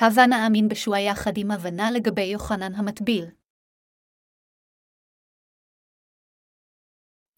הווה נאמין בשועה יחד עם הבנה לגבי יוחנן המטביל.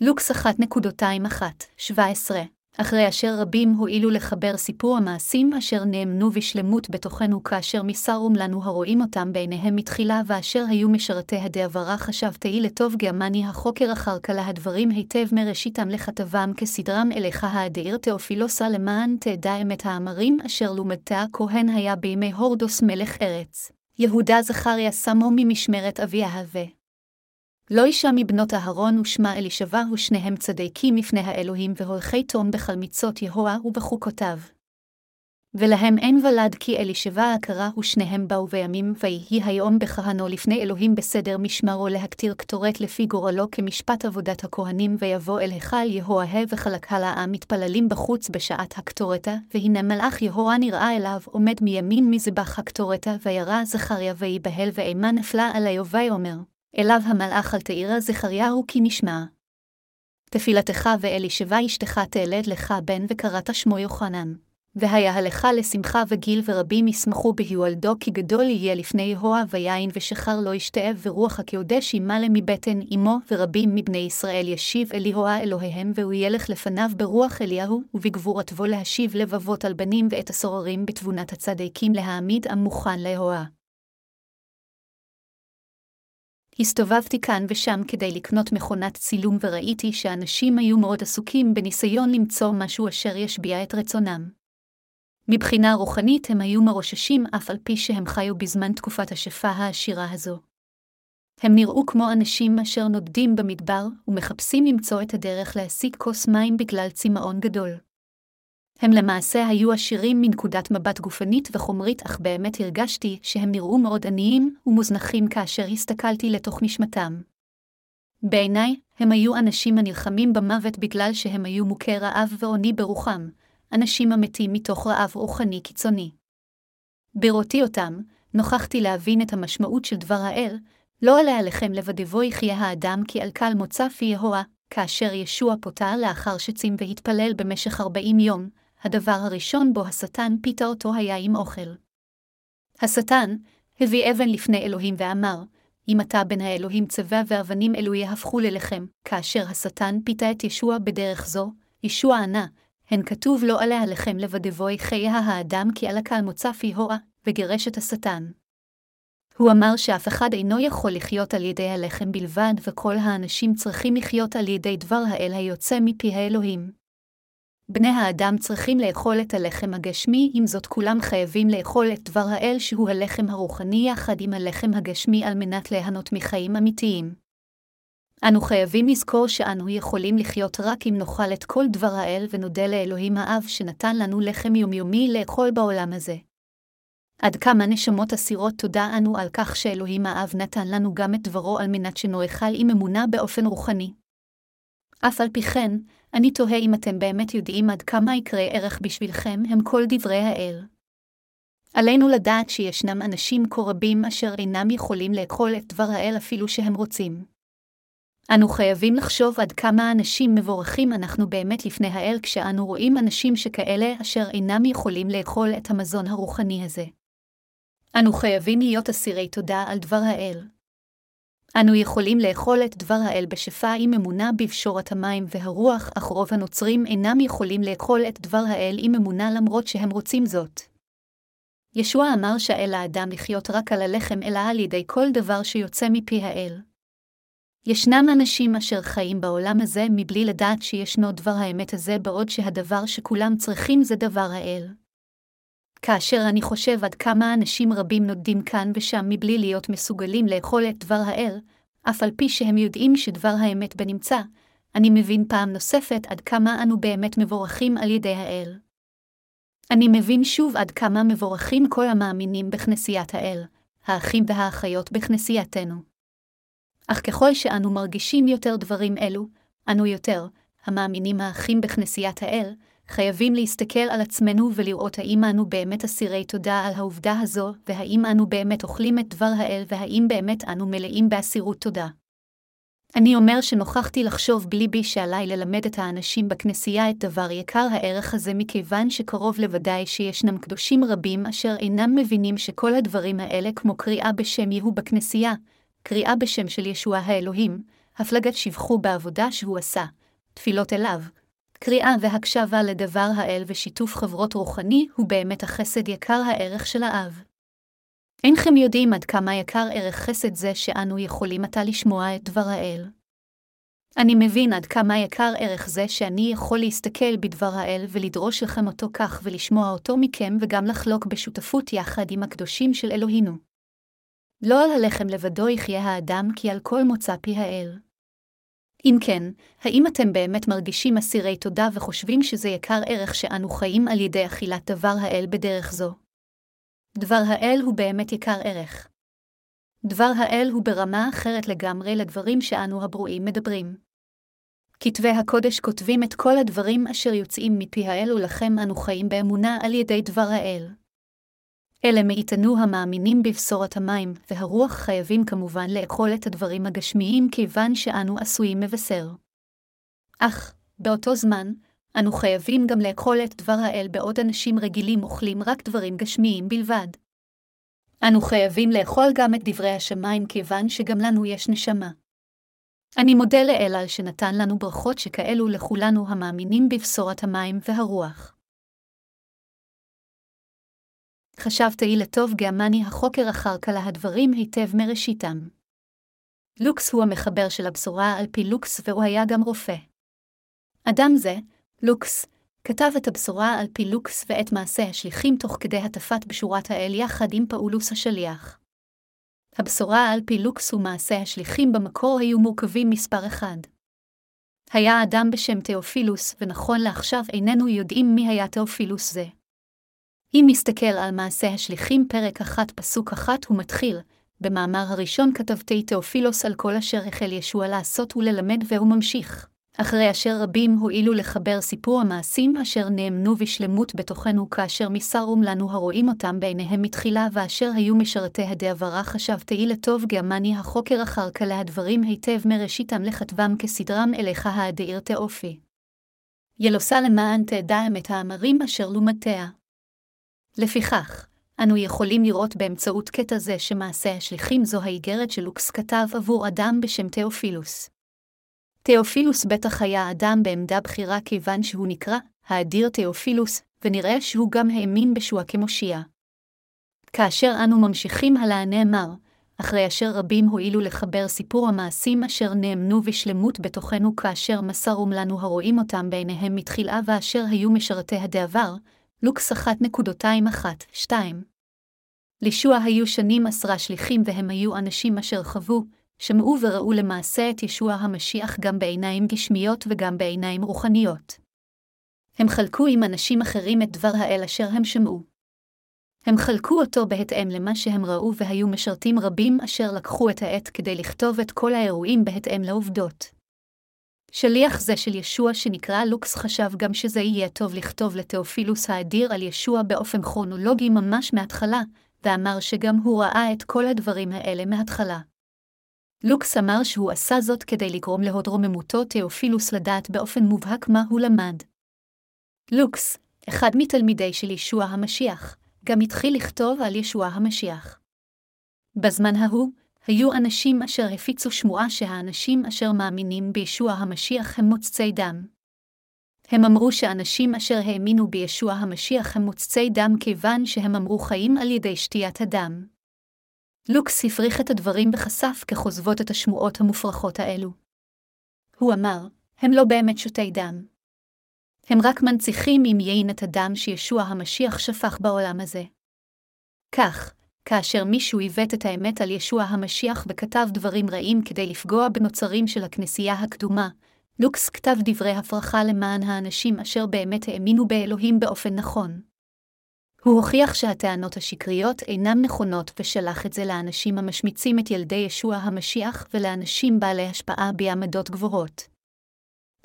לוקס 1.21-17 אחרי אשר רבים הואילו לחבר סיפור המעשים אשר נאמנו בשלמות בתוכנו כאשר מסרום לנו הרואים אותם בעיניהם מתחילה ואשר היו משרתי הדעברה חשבתי לטוב גרמני החוקר אחר כלה הדברים היטב מראשיתם לכתבם כסדרם אליך האדיר תאופילוסה למען תדע אמת האמרים אשר לומדתה כהן היה בימי הורדוס מלך ארץ. יהודה זכריה שמו ממשמרת אביה הווה. לא אישה מבנות אהרון ושמה אלישבע ושניהם צדיקים לפני האלוהים והולכי תום בחלמיצות יהוה ובחוקותיו. ולהם אין ולד כי אלישבע עקרה ושניהם באו בימים ויהי היום בכהנו לפני אלוהים בסדר משמרו להקטיר קטורת לפי גורלו כמשפט עבודת הכהנים ויבוא אל היכל יהוה וחלק העם מתפללים בחוץ בשעת הקטורתה, והנה מלאך יהוה נראה אליו עומד מימין מזבח הקטורתה וירא זכריה ויבהל ואימה נפלה עליו ויאמר אליו המלאך אל תאירה זכריהו כי נשמע. תפילתך ואלישבע אשתך תלד לך בן וקראת שמו יוחנן. והיה הלכה לשמחה וגיל ורבים ישמחו בהיוולדו כי גדול יהיה לפני יהוה ויין ושחר לא ישתאב ורוח הקודש ימלא מבטן אמו ורבים מבני ישראל ישיב אל יהוה אלוהיהם והוא ילך לפניו ברוח אליהו ובגבורתו להשיב לבבות על בנים ואת הסוררים בתבונת הצדיקים להעמיד עם מוכן ליהוה. הסתובבתי כאן ושם כדי לקנות מכונת צילום וראיתי שאנשים היו מאוד עסוקים בניסיון למצוא משהו אשר ישביע את רצונם. מבחינה רוחנית הם היו מרוששים אף על פי שהם חיו בזמן תקופת השפע העשירה הזו. הם נראו כמו אנשים אשר נודדים במדבר ומחפשים למצוא את הדרך להשיג כוס מים בגלל צמאון גדול. הם למעשה היו עשירים מנקודת מבט גופנית וחומרית, אך באמת הרגשתי שהם נראו מאוד עניים ומוזנחים כאשר הסתכלתי לתוך נשמתם. בעיניי, הם היו אנשים הנלחמים במוות בגלל שהם היו מוכי רעב ועוני ברוחם, אנשים המתים מתוך רעב רוחני קיצוני. בראותי אותם, נוכחתי להבין את המשמעות של דבר האל, לא עליה עליכם לבדבו יחיה האדם כי על קל מוצא פי יהוה, כאשר ישוע פוטר לאחר שצים והתפלל במשך ארבעים יום, הדבר הראשון בו השטן פיתה אותו היה עם אוכל. השטן הביא אבן לפני אלוהים ואמר, אם אתה בן האלוהים צבע ואבנים אלו יהפכו ללחם, כאשר השטן פיתה את ישוע בדרך זו, ישוע ענה, הן כתוב לא עליה לחם לבדבוי חייה האדם כי על הקל מוצא פי הורה, וגירש את השטן. הוא אמר שאף אחד אינו יכול לחיות על ידי הלחם בלבד, וכל האנשים צריכים לחיות על ידי דבר האל היוצא מפי האלוהים. בני האדם צריכים לאכול את הלחם הגשמי, עם זאת כולם חייבים לאכול את דבר האל שהוא הלחם הרוחני יחד עם הלחם הגשמי על מנת ליהנות מחיים אמיתיים. אנו חייבים לזכור שאנו יכולים לחיות רק אם נאכל את כל דבר האל ונודה לאלוהים האב שנתן לנו לחם יומיומי לאכול בעולם הזה. עד כמה נשמות אסירות תודה אנו על כך שאלוהים האב נתן לנו גם את דברו על מנת שנאכל עם אמונה באופן רוחני. אף על פי כן, אני תוהה אם אתם באמת יודעים עד כמה יקרי ערך בשבילכם הם כל דברי האל. עלינו לדעת שישנם אנשים כה רבים אשר אינם יכולים לאכול את דבר האל אפילו שהם רוצים. אנו חייבים לחשוב עד כמה אנשים מבורכים אנחנו באמת לפני האל כשאנו רואים אנשים שכאלה אשר אינם יכולים לאכול את המזון הרוחני הזה. אנו חייבים להיות אסירי תודה על דבר האל. אנו יכולים לאכול את דבר האל בשפע עם אמונה בפשורת המים והרוח, אך רוב הנוצרים אינם יכולים לאכול את דבר האל עם אמונה למרות שהם רוצים זאת. ישוע אמר שאל האדם לחיות רק על הלחם, אלא על ידי כל דבר שיוצא מפי האל. ישנם אנשים אשר חיים בעולם הזה מבלי לדעת שישנו דבר האמת הזה, בעוד שהדבר שכולם צריכים זה דבר האל. כאשר אני חושב עד כמה אנשים רבים נודדים כאן ושם מבלי להיות מסוגלים לאכול את דבר האל, אף על פי שהם יודעים שדבר האמת בנמצא, אני מבין פעם נוספת עד כמה אנו באמת מבורכים על ידי האל. אני מבין שוב עד כמה מבורכים כל המאמינים בכנסיית האל, האחים והאחיות בכנסייתנו. אך ככל שאנו מרגישים יותר דברים אלו, אנו יותר, המאמינים האחים בכנסיית האל, חייבים להסתכל על עצמנו ולראות האם אנו באמת אסירי תודה על העובדה הזו, והאם אנו באמת אוכלים את דבר האל, והאם באמת אנו מלאים באסירות תודה. אני אומר שנוכחתי לחשוב בליבי שעליי ללמד את האנשים בכנסייה את דבר יקר הערך הזה מכיוון שקרוב לוודאי שישנם קדושים רבים אשר אינם מבינים שכל הדברים האלה כמו קריאה בשם יהוא בכנסייה, קריאה בשם של ישוע האלוהים, הפלגת שבחו בעבודה שהוא עשה, תפילות אליו, קריאה והקשבה לדבר האל ושיתוף חברות רוחני הוא באמת החסד יקר הערך של האב. אינכם יודעים עד כמה יקר ערך חסד זה שאנו יכולים עתה לשמוע את דבר האל. אני מבין עד כמה יקר ערך זה שאני יכול להסתכל בדבר האל ולדרוש לכם אותו כך ולשמוע אותו מכם וגם לחלוק בשותפות יחד עם הקדושים של אלוהינו. לא על הלחם לבדו יחיה האדם כי על כל מוצא פי האל. אם כן, האם אתם באמת מרגישים אסירי תודה וחושבים שזה יקר ערך שאנו חיים על ידי אכילת דבר האל בדרך זו? דבר האל הוא באמת יקר ערך. דבר האל הוא ברמה אחרת לגמרי לדברים שאנו הברואים מדברים. כתבי הקודש כותבים את כל הדברים אשר יוצאים מפי האל ולכם אנו חיים באמונה על ידי דבר האל. אלה מאיתנו המאמינים בבשורת המים, והרוח חייבים כמובן לאכול את הדברים הגשמיים כיוון שאנו עשויים מבשר. אך, באותו זמן, אנו חייבים גם לאכול את דבר האל בעוד אנשים רגילים אוכלים רק דברים גשמיים בלבד. אנו חייבים לאכול גם את דברי השמיים כיוון שגם לנו יש נשמה. אני מודה לאל על שנתן לנו ברכות שכאלו לכולנו המאמינים בבשורת המים והרוח. חשבתי לטוב גם אני החוקר אחר כל הדברים היטב מראשיתם. לוקס הוא המחבר של הבשורה על פי לוקס והוא היה גם רופא. אדם זה, לוקס, כתב את הבשורה על פי לוקס ואת מעשה השליחים תוך כדי הטפת בשורת האל יחד עם פאולוס השליח. הבשורה על פי לוקס ומעשה השליחים במקור היו מורכבים מספר אחד. היה אדם בשם תאופילוס, ונכון לעכשיו איננו יודעים מי היה תאופילוס זה. אם נסתכל על מעשה השליחים פרק אחת פסוק אחת הוא מתחיל, במאמר הראשון כתבתי תאופילוס על כל אשר החל ישוע לעשות וללמד והוא ממשיך. אחרי אשר רבים הואילו לחבר סיפור המעשים אשר נאמנו בשלמות בתוכנו כאשר מסרום לנו הרואים אותם בעיניהם מתחילה ואשר היו משרתי הדעברה חשבתי לטוב גרמני החוקר אחר כלה הדברים היטב מראשיתם לכתבם כסדרם אליך האדיר תאופי. ילוסה למען תדע את האמרים אשר לומדתיה. לפיכך, אנו יכולים לראות באמצעות קטע זה שמעשה השליחים זו האיגרת שלוקס כתב עבור אדם בשם תאופילוס. תאופילוס בטח היה אדם בעמדה בכירה כיוון שהוא נקרא האדיר תאופילוס, ונראה שהוא גם האמין בשוע כמושיע. כאשר אנו ממשיכים הלאה נאמר, אחרי אשר רבים הואילו לחבר סיפור המעשים אשר נאמנו בשלמות בתוכנו כאשר מסרום לנו הרואים אותם בעיניהם מתחילה ואשר היו משרתי הדעבר, לוקס 1.21-2. לישוע היו שנים עשרה שליחים והם היו אנשים אשר חוו, שמעו וראו למעשה את ישוע המשיח גם בעיניים גשמיות וגם בעיניים רוחניות. הם חלקו עם אנשים אחרים את דבר האל אשר הם שמעו. הם חלקו אותו בהתאם למה שהם ראו והיו משרתים רבים אשר לקחו את העת כדי לכתוב את כל האירועים בהתאם לעובדות. שליח זה של ישוע שנקרא לוקס חשב גם שזה יהיה טוב לכתוב לתאופילוס האדיר על ישוע באופן כרונולוגי ממש מההתחלה, ואמר שגם הוא ראה את כל הדברים האלה מההתחלה. לוקס אמר שהוא עשה זאת כדי לגרום להודרוממותו תאופילוס לדעת באופן מובהק מה הוא למד. לוקס, אחד מתלמידי של ישוע המשיח, גם התחיל לכתוב על ישוע המשיח. בזמן ההוא, היו אנשים אשר הפיצו שמועה שהאנשים אשר מאמינים בישוע המשיח הם מוצצי דם. הם אמרו שאנשים אשר האמינו בישוע המשיח הם מוצצי דם כיוון שהם אמרו חיים על ידי שתיית הדם. לוקס הפריך את הדברים וחשף כחוזבות את השמועות המופרכות האלו. הוא אמר, הם לא באמת שותי דם. הם רק מנציחים עם יין את הדם שישוע המשיח שפך בעולם הזה. כך, כאשר מישהו עיוות את האמת על ישוע המשיח וכתב דברים רעים כדי לפגוע בנוצרים של הכנסייה הקדומה, לוקס כתב דברי הפרחה למען האנשים אשר באמת האמינו באלוהים באופן נכון. הוא הוכיח שהטענות השקריות אינן נכונות ושלח את זה לאנשים המשמיצים את ילדי ישוע המשיח ולאנשים בעלי השפעה בעמדות גבוהות.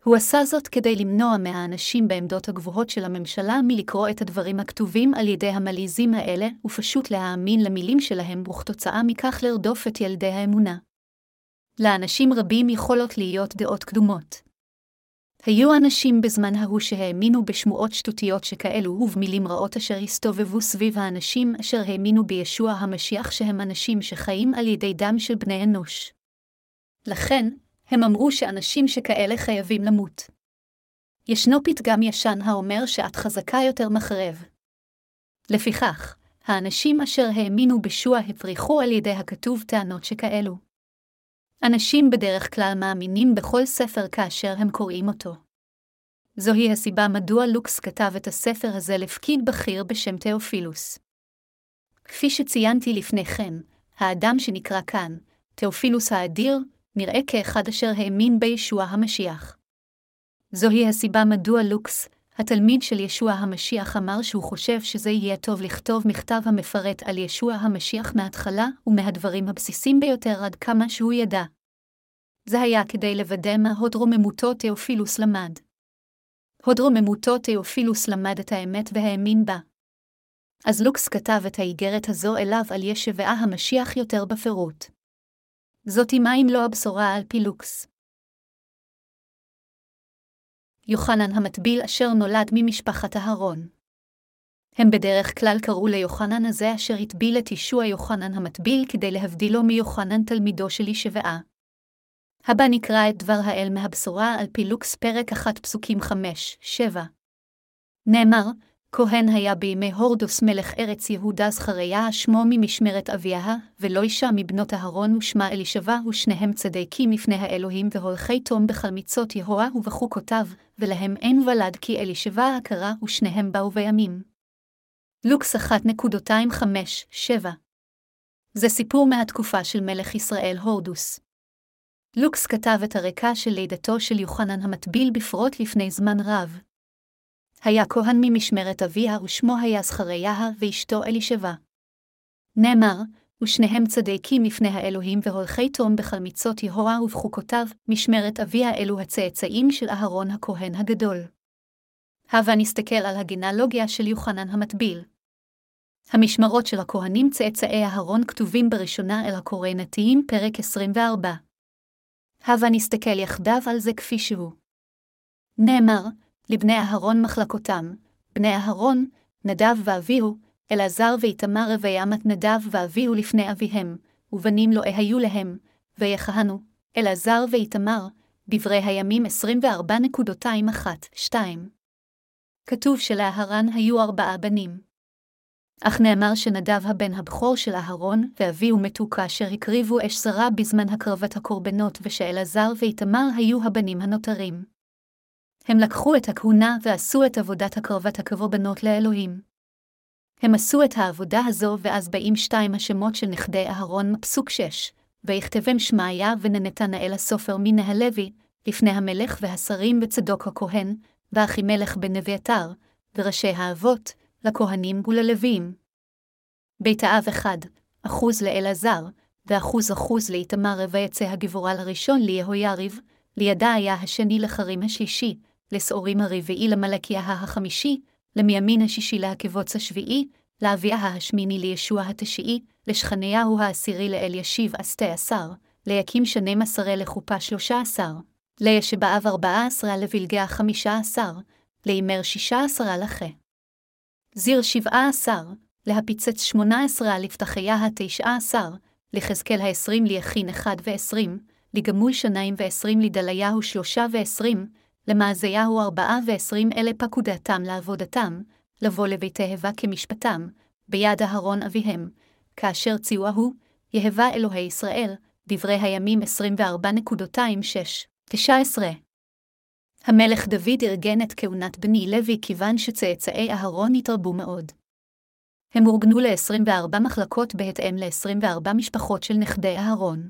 הוא עשה זאת כדי למנוע מהאנשים בעמדות הגבוהות של הממשלה מלקרוא את הדברים הכתובים על ידי המלעיזים האלה, ופשוט להאמין למילים שלהם, וכתוצאה מכך לרדוף את ילדי האמונה. לאנשים רבים יכולות להיות דעות קדומות. היו אנשים בזמן ההוא שהאמינו בשמועות שטותיות שכאלו ובמילים רעות אשר הסתובבו סביב האנשים אשר האמינו בישוע המשיח שהם אנשים שחיים על ידי דם של בני אנוש. לכן, הם אמרו שאנשים שכאלה חייבים למות. ישנו פתגם ישן האומר שאת חזקה יותר מחרב. לפיכך, האנשים אשר האמינו בשוע הפריחו על ידי הכתוב טענות שכאלו. אנשים בדרך כלל מאמינים בכל ספר כאשר הם קוראים אותו. זוהי הסיבה מדוע לוקס כתב את הספר הזה לפקיד בכיר בשם תאופילוס. כפי שציינתי לפני כן, האדם שנקרא כאן, תאופילוס האדיר, נראה כאחד אשר האמין בישוע המשיח. זוהי הסיבה מדוע לוקס, התלמיד של ישוע המשיח אמר שהוא חושב שזה יהיה טוב לכתוב מכתב המפרט על ישוע המשיח מההתחלה ומהדברים הבסיסים ביותר עד כמה שהוא ידע. זה היה כדי לוודא מה הוד רוממותו תאופילוס למד. הוד רוממותו תאופילוס למד את האמת והאמין בה. אז לוקס כתב את האיגרת הזו אליו על ישבעה המשיח יותר בפירוט. זאתי מה אם לא הבשורה על פי לוקס. יוחנן המטביל אשר נולד ממשפחת אהרון. הם בדרך כלל קראו ליוחנן הזה אשר הטביל את ישוע יוחנן המטביל כדי להבדילו מיוחנן תלמידו של ישבעה. הבא נקרא את דבר האל מהבשורה על פי לוקס פרק 1 פסוקים 5-7. נאמר, כהן היה בימי הורדוס מלך ארץ יהודה זכריה שמו ממשמרת אביה, ולא אישה מבנות אהרון ושמה אלישבע, ושניהם צדיקים לפני האלוהים והולכי תום בחלמיצות יהוה ובחוקותיו, ולהם אין ולד כי אלישבע הכרה, ושניהם באו בימים. לוקס 1.25-7 זה סיפור מהתקופה של מלך ישראל הורדוס. לוקס כתב את הרקע של לידתו של יוחנן המטביל בפרוט לפני זמן רב, היה כהן ממשמרת אביה, ושמו היה זכריה, ואשתו אלישבע. נאמר, ושניהם צדיקים לפני האלוהים והולכי תום בחלמיצות יהוה ובחוקותיו, משמרת אביה אלו הצאצאים של אהרון הכהן הגדול. הבה נסתכל על הגנלוגיה של יוחנן המטביל. המשמרות של הכהנים צאצאי אהרון כתובים בראשונה אל הקורא נתיים, פרק 24. הבה נסתכל יחדיו על זה כפי שהוא. נאמר, לבני אהרון מחלקותם, בני אהרון, נדב ואביהו, אלעזר ואיתמר וימת נדב ואביהו לפני אביהם, ובנים לא היו להם, ויכהנו, אלעזר ואיתמר, דברי הימים 24.21-2. כתוב שלאהרן היו ארבעה בנים. אך נאמר שנדב הבן הבכור של אהרון ואביהו מתו כאשר הקריבו אש זרה בזמן הקרבת הקורבנות, ושאלעזר ואיתמר היו הבנים הנותרים. הם לקחו את הכהונה ועשו את עבודת הקרבת הקרבנות לאלוהים. הם עשו את העבודה הזו, ואז באים שתיים השמות של נכדי אהרון מפסוק שש, ויכתבם שמעיה וננתנאל הסופר מן הלוי, לפני המלך והשרים וצדוק הכהן, ואחימלך בן אביתר, וראשי האבות, לכהנים וללוויים. בית האב אחד, אחוז לאלעזר, ואחוז אחוז לאיתמר ויצא הגיבורל הראשון ליהויריב, לידה היה השני לחרים השלישי, לשעורים הרביעי למלכיה החמישי, למימין השישי לעקבוץ השביעי, לאביה השמיני לישוע התשיעי, לשכניהו העשירי לאל ישיב עשתי עשר, ליקים שנים עשרה לחופה שלושה עשר, לישבעב ארבעה עשרה לבלגיה חמישה עשר, להימר שישה עשרה לחה. זיר שבעה עשר, להפיצץ שמונה עשרה לפתחיה התשעה עשר, לחזקאל העשרים ליכין אחד ועשרים, לגמול שניים ועשרים לדליהו שלושה ועשרים, למעזיהו ארבעה ועשרים אלה פקודתם לעבודתם, לבוא לביתי הבה כמשפטם, ביד אהרון אביהם, כאשר ציווהו, יהבה אלוהי ישראל, דברי הימים 24.26-19. המלך דוד ארגן את כהונת בני לוי כיוון שצאצאי אהרון התרבו מאוד. הם אורגנו ל-24 מחלקות בהתאם ל-24 משפחות של נכדי אהרון.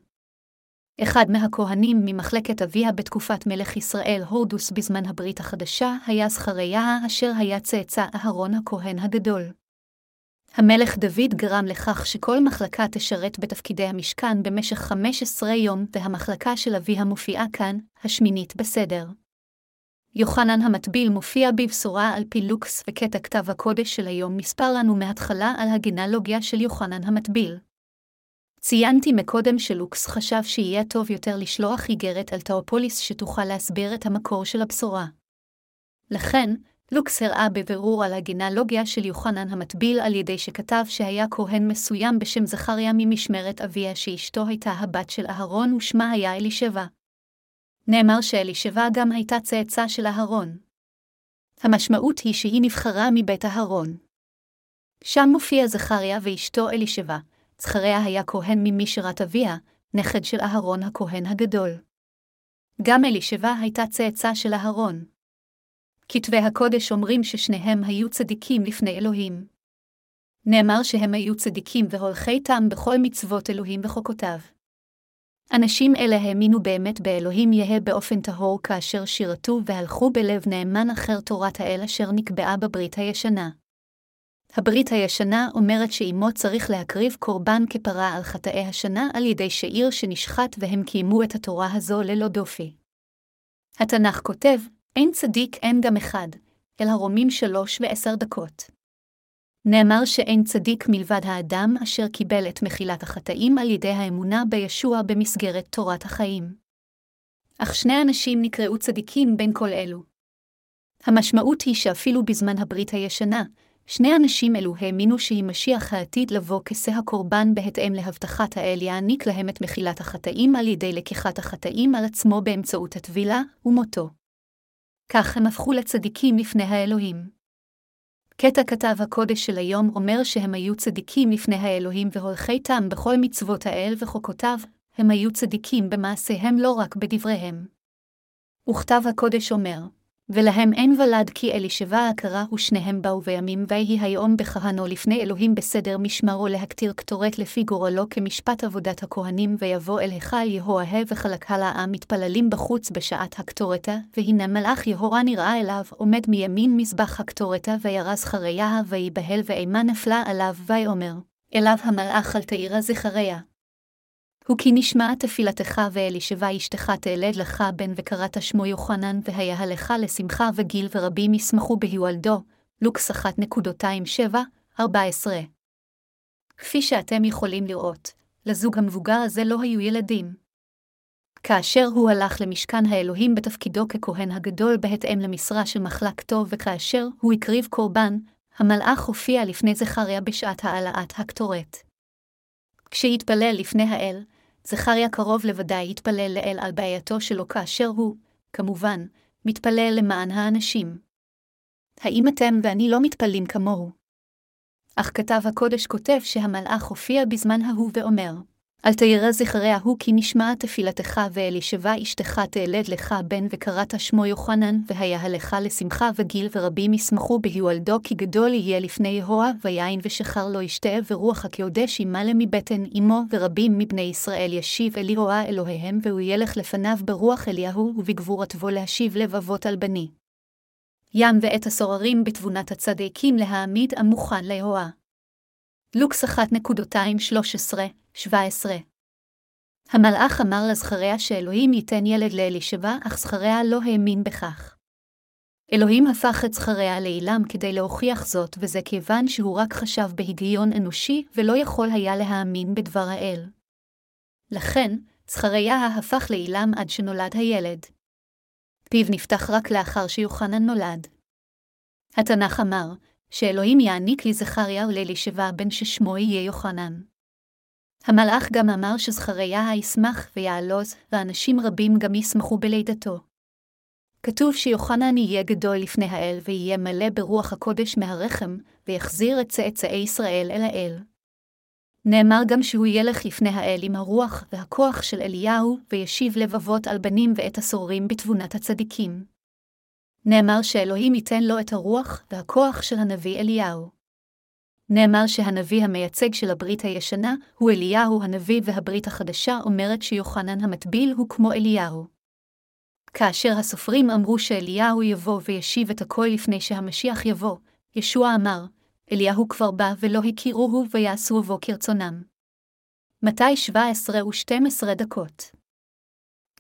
אחד מהכהנים ממחלקת אביה בתקופת מלך ישראל הורדוס בזמן הברית החדשה היה זכריה אשר היה צאצא אהרון הכהן הגדול. המלך דוד גרם לכך שכל מחלקה תשרת בתפקידי המשכן במשך 15 יום, והמחלקה של אביה מופיעה כאן, השמינית בסדר. יוחנן המטביל מופיע בבשורה על פי לוקס וקטע כתב הקודש של היום מספר לנו מההתחלה על הגנלוגיה של יוחנן המטביל. ציינתי מקודם שלוקס חשב שיהיה טוב יותר לשלוח איגרת על טאופוליס שתוכל להסביר את המקור של הבשורה. לכן, לוקס הראה בבירור על הגנלוגיה של יוחנן המטביל על ידי שכתב שהיה כהן מסוים בשם זכריה ממשמרת אביה שאשתו הייתה הבת של אהרון ושמה היה אלישבע. נאמר שאלישבע גם הייתה צאצא של אהרון. המשמעות היא שהיא נבחרה מבית אהרון. שם מופיע זכריה ואשתו אלישבע, זכריה היה כהן ממשרת אביה, נכד של אהרון הכהן הגדול. גם אלישבע הייתה צאצא של אהרון. כתבי הקודש אומרים ששניהם היו צדיקים לפני אלוהים. נאמר שהם היו צדיקים והולכי תם בכל מצוות אלוהים וחוקותיו. אנשים אלה האמינו באמת באלוהים יהא באופן טהור כאשר שירתו והלכו בלב נאמן אחר תורת האל אשר נקבעה בברית הישנה. הברית הישנה אומרת שאימו צריך להקריב קורבן כפרה על חטאי השנה על ידי שעיר שנשחט והם קיימו את התורה הזו ללא דופי. התנ"ך כותב, אין צדיק אין גם אחד, אל הרומים שלוש ועשר דקות. נאמר שאין צדיק מלבד האדם אשר קיבל את מחילת החטאים על ידי האמונה בישוע במסגרת תורת החיים. אך שני אנשים נקראו צדיקים בין כל אלו. המשמעות היא שאפילו בזמן הברית הישנה, שני אנשים אלו האמינו שהיא משיח העתיד לבוא כשא הקורבן בהתאם להבטחת האל יעניק להם את מחילת החטאים על ידי לקיחת החטאים על עצמו באמצעות הטבילה ומותו. כך הם הפכו לצדיקים לפני האלוהים. קטע כתב הקודש של היום אומר שהם היו צדיקים לפני האלוהים והולכי תם בכל מצוות האל וחוקותיו, הם היו צדיקים במעשיהם לא רק בדבריהם. וכתב הקודש אומר, ולהם אין ולד כי אלישבע הכרה ושניהם באו בימים ויהי היום בכהנו לפני אלוהים בסדר משמרו להקטיר קטורת לפי גורלו כמשפט עבודת הכהנים ויבוא אל היכל יהואה וחלקה לעם מתפללים בחוץ בשעת הקטורתה, והנה מלאך יהורה נראה אליו עומד מימין מזבח הקטורתה וירא זכריה ויבהל ואימה נפלה עליו ויאמר, אליו המלאך אל תאירה זכריה, הוא כי נשמעה תפילתך ואלישבע אשתך תלד לך בן וקראת שמו יוחנן, והיה לך לשמחה וגיל ורבים ישמחו בהיוולדו, לוקס 1.27-14. כפי שאתם יכולים לראות, לזוג המבוגר הזה לא היו ילדים. כאשר הוא הלך למשכן האלוהים בתפקידו ככהן הגדול בהתאם למשרה של מחלקתו, וכאשר הוא הקריב קורבן, המלאך הופיע לפני זכריה בשעת העלאת הקטורת. כשהתפלל לפני האל, זכריה קרוב לוודאי התפלל לאל על בעייתו שלו כאשר הוא, כמובן, מתפלל למען האנשים. האם אתם ואני לא מתפללים כמוהו? אך כתב הקודש כותב שהמלאך הופיע בזמן ההוא ואומר, אל תירא זכריה הוא כי נשמע תפילתך ואלישבע אשתך תלד לך בן וקראת שמו יוחנן, והיה לך לשמחה וגיל ורבים ישמחו בהיוולדו כי גדול יהיה לפני יהוה, ויין ושחר לא ישתה ורוח הקודש ימלא מבטן אמו, ורבים מבני ישראל ישיב אל יהוה אלוהיהם, והוא ילך לפניו ברוח אליהו, ובגבורתו להשיב לבבות על בני. ים ואת הסוררים בתבונת הצדיקים להעמיד המוכן ליהוה. לוקס 1.213 17. המלאך אמר לזכריה שאלוהים ייתן ילד לאלישבע, אך זכריה לא האמין בכך. אלוהים הפך את זכריה לאילם כדי להוכיח זאת, וזה כיוון שהוא רק חשב בהיגיון אנושי, ולא יכול היה להאמין בדבר האל. לכן, זכריה הפך לאילם עד שנולד הילד. פיו נפתח רק לאחר שיוחנן נולד. התנ"ך אמר, שאלוהים יעניק לזכריה ולאלישבע בן ששמו יהיה יוחנן. המלאך גם אמר שזכריה ישמח ויעלוז, ואנשים רבים גם ישמחו בלידתו. כתוב שיוחנן יהיה גדול לפני האל ויהיה מלא ברוח הקודש מהרחם, ויחזיר את צאצאי ישראל אל האל. נאמר גם שהוא ילך לפני האל עם הרוח והכוח של אליהו, וישיב לבבות על בנים ואת הסורים בתבונת הצדיקים. נאמר שאלוהים ייתן לו את הרוח והכוח של הנביא אליהו. נאמר שהנביא המייצג של הברית הישנה הוא אליהו הנביא והברית החדשה אומרת שיוחנן המטביל הוא כמו אליהו. כאשר הסופרים אמרו שאליהו יבוא וישיב את הכל לפני שהמשיח יבוא, ישוע אמר, אליהו כבר בא ולא הכירוהו ויעשו בו כרצונם. מתי 17 ו-12 דקות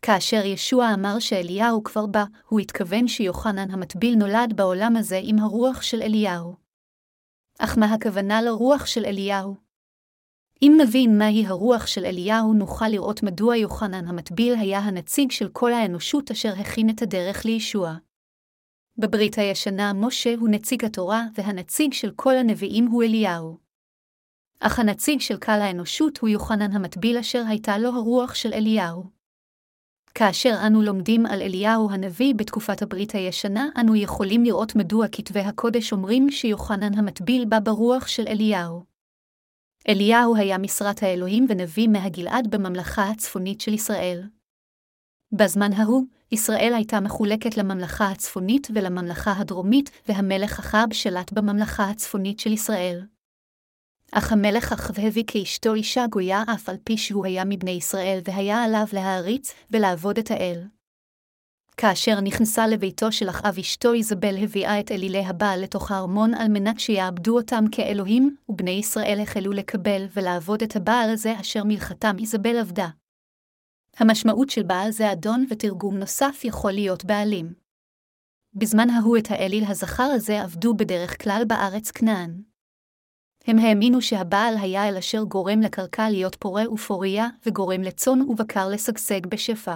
כאשר ישוע אמר שאליהו כבר בא, הוא התכוון שיוחנן המטביל נולד בעולם הזה עם הרוח של אליהו. אך מה הכוונה לרוח של אליהו? אם נבין מהי הרוח של אליהו, נוכל לראות מדוע יוחנן המטביל היה הנציג של כל האנושות אשר הכין את הדרך לישוע. בברית הישנה משה הוא נציג התורה, והנציג של כל הנביאים הוא אליהו. אך הנציג של קהל האנושות הוא יוחנן המטביל אשר הייתה לו הרוח של אליהו. כאשר אנו לומדים על אליהו הנביא בתקופת הברית הישנה, אנו יכולים לראות מדוע כתבי הקודש אומרים שיוחנן המטביל בא ברוח של אליהו. אליהו היה משרת האלוהים ונביא מהגלעד בממלכה הצפונית של ישראל. בזמן ההוא, ישראל הייתה מחולקת לממלכה הצפונית ולממלכה הדרומית, והמלך אחאב שלט בממלכה הצפונית של ישראל. אך המלך אחאב הביא כאשתו אישה גויה אף על פי שהוא היה מבני ישראל, והיה עליו להעריץ ולעבוד את האל. כאשר נכנסה לביתו של אחאב אשתו איזבל הביאה את אלילי הבעל לתוך הארמון על מנת שיעבדו אותם כאלוהים, ובני ישראל החלו לקבל ולעבוד את הבעל הזה אשר מלכתם איזבל עבדה. המשמעות של בעל זה אדון ותרגום נוסף יכול להיות בעלים. בזמן ההוא את האליל הזכר הזה עבדו בדרך כלל בארץ כנען. הם האמינו שהבעל היה אל אשר גורם לקרקע להיות פורה ופוריה, וגורם לצאן ובקר לשגשג בשפע.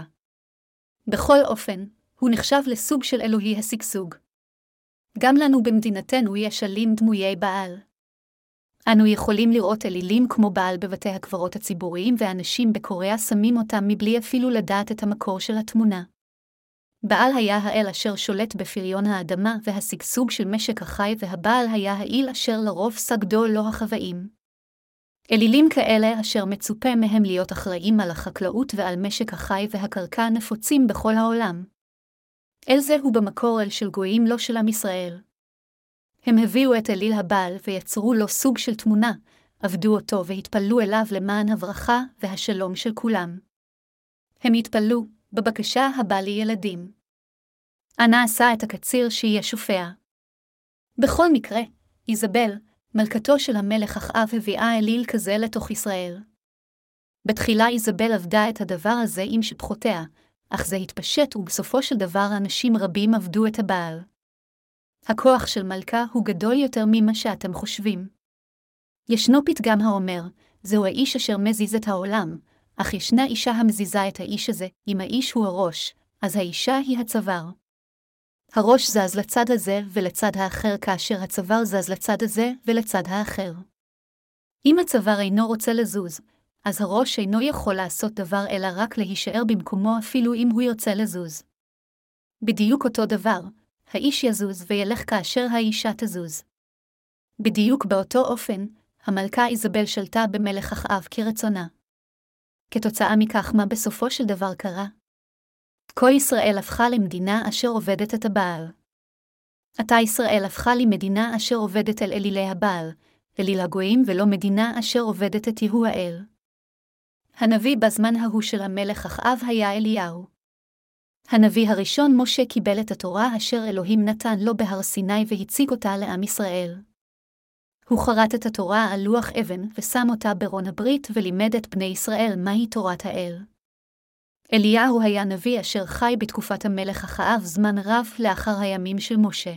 בכל אופן, הוא נחשב לסוג של אלוהי השגשוג. גם לנו במדינתנו יש אלים דמויי בעל. אנו יכולים לראות אלילים כמו בעל בבתי הקברות הציבוריים, ואנשים בקוריאה שמים אותם מבלי אפילו לדעת את המקור של התמונה. בעל היה האל אשר שולט בפריון האדמה והשגשוג של משק החי, והבעל היה האיל אשר לרוב סגדו לו החוואים. אלילים כאלה אשר מצופה מהם להיות אחראים על החקלאות ועל משק החי והקרקע נפוצים בכל העולם. אל זה הוא במקור אל של גויים לא של עם ישראל. הם הביאו את אליל הבעל ויצרו לו סוג של תמונה, עבדו אותו והתפללו אליו למען הברכה והשלום של כולם. הם התפללו, בבקשה הבא לי ילדים. אנא עשה את הקציר שיהיה שופע. בכל מקרה, איזבל, מלכתו של המלך אחאב הביאה אליל כזה לתוך ישראל. בתחילה איזבל עבדה את הדבר הזה עם שפחותיה, אך זה התפשט ובסופו של דבר אנשים רבים עבדו את הבעל. הכוח של מלכה הוא גדול יותר ממה שאתם חושבים. ישנו פתגם האומר, זהו האיש אשר מזיז את העולם, אך ישנה אישה המזיזה את האיש הזה, אם האיש הוא הראש, אז האישה היא הצוואר. הראש זז לצד הזה ולצד האחר כאשר הצוואר זז לצד הזה ולצד האחר. אם הצוואר אינו רוצה לזוז, אז הראש אינו יכול לעשות דבר אלא רק להישאר במקומו אפילו אם הוא ירצה לזוז. בדיוק אותו דבר, האיש יזוז וילך כאשר האישה תזוז. בדיוק באותו אופן, המלכה איזבל שלטה במלך אחאב כרצונה. כתוצאה מכך מה בסופו של דבר קרה? כל ישראל הפכה למדינה אשר עובדת את הבעל. עתה ישראל הפכה למדינה אשר עובדת אל אלילי הבעל, אליל הגויים ולא מדינה אשר עובדת את יהוא האל. הנביא בזמן ההוא של המלך אחאב היה אליהו. הנביא הראשון משה קיבל את התורה אשר אלוהים נתן לו בהר סיני והציג אותה לעם ישראל. הוא חרט את התורה על לוח אבן ושם אותה ברון הברית ולימד את בני ישראל מהי תורת האל. אליהו היה נביא אשר חי בתקופת המלך אחאב זמן רב לאחר הימים של משה.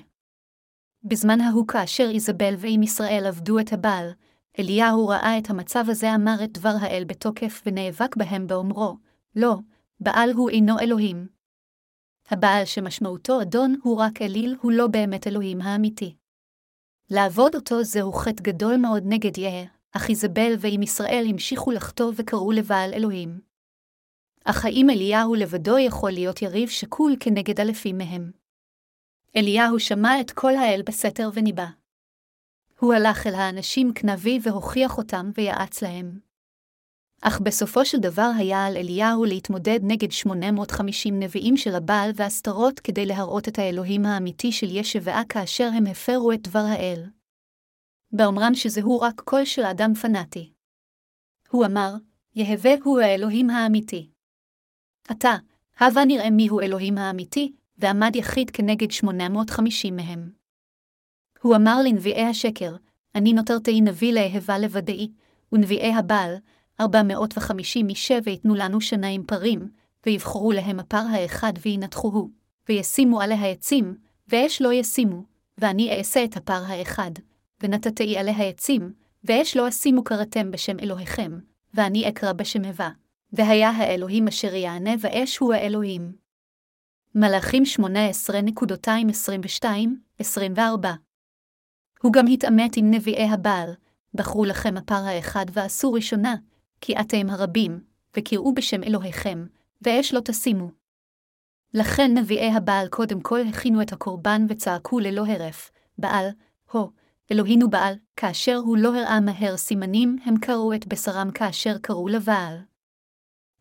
בזמן ההוא כאשר איזבל ועם ישראל עבדו את הבעל, אליהו ראה את המצב הזה אמר את דבר האל בתוקף ונאבק בהם באומרו, לא, בעל הוא אינו אלוהים. הבעל שמשמעותו אדון הוא רק אליל, הוא לא באמת אלוהים האמיתי. לעבוד אותו זהו חטא גדול מאוד נגד יהא, אך איזבל ועם ישראל המשיכו לחטוא וקראו לבעל אלוהים. אך האם אליהו לבדו יכול להיות יריב שקול כנגד אלפים מהם? אליהו שמע את כל האל בסתר וניבא. הוא הלך אל האנשים כנביא והוכיח אותם ויעץ להם. אך בסופו של דבר היה על אליהו להתמודד נגד 850 נביאים של הבעל והסתרות כדי להראות את האלוהים האמיתי של ישבעה כאשר הם הפרו את דבר האל. באומרם שזהו רק קול של אדם פנאטי. הוא אמר, יהווה הוא האלוהים האמיתי. עתה, הבה נראה מיהו אלוהים האמיתי, ועמד יחיד כנגד 850 מהם. הוא אמר לנביאי השקר, אני נותרתי נביא לאהבה לבדאי, ונביאי הבעל, 450 אישה ויתנו לנו שניים פרים, ויבחרו להם הפר האחד וינתחוהו, וישימו עליה עצים, ואש לא ישימו, ואני אעשה את הפר האחד, ונתתי עליה עצים, ואש לא אשימו קראתם בשם אלוהיכם, ואני אקרא בשם הווה. והיה האלוהים אשר יענה ואש הוא האלוהים. מלאכים 18.22-24 הוא גם התעמת עם נביאי הבעל, בחרו לכם הפר האחד ועשו ראשונה, כי אתם הרבים, וקראו בשם אלוהיכם, ואש לא תשימו. לכן נביאי הבעל קודם כל הכינו את הקורבן וצעקו ללא הרף, בעל, הו, אלוהינו בעל, כאשר הוא לא הראה מהר סימנים, הם קראו את בשרם כאשר קראו לבעל.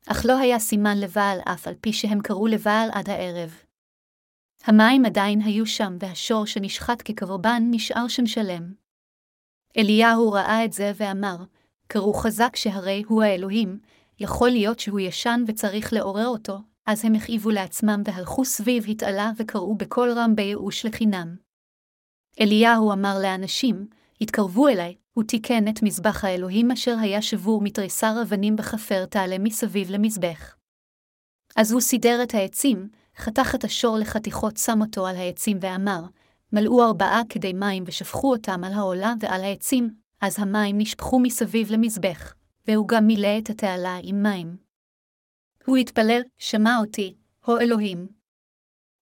אך לא היה סימן לבעל אף על פי שהם קראו לבעל עד הערב. המים עדיין היו שם, והשור שנשחט כקורבן נשאר שם שלם. אליהו ראה את זה ואמר, קראו חזק שהרי הוא האלוהים, יכול להיות שהוא ישן וצריך לעורר אותו, אז הם הכאיבו לעצמם והלכו סביב התעלה וקראו בקול רם בייאוש לחינם. אליהו אמר לאנשים, התקרבו אליי, הוא תיקן את מזבח האלוהים אשר היה שבור מתריסר אבנים בחפר תעלה מסביב למזבח. אז הוא סידר את העצים, חתך את השור לחתיכות, שם אותו על העצים ואמר, מלאו ארבעה כדי מים ושפכו אותם על העולה ועל העצים, אז המים נשפכו מסביב למזבח, והוא גם מילא את התעלה עם מים. הוא התפלל, שמע אותי, הו אלוהים.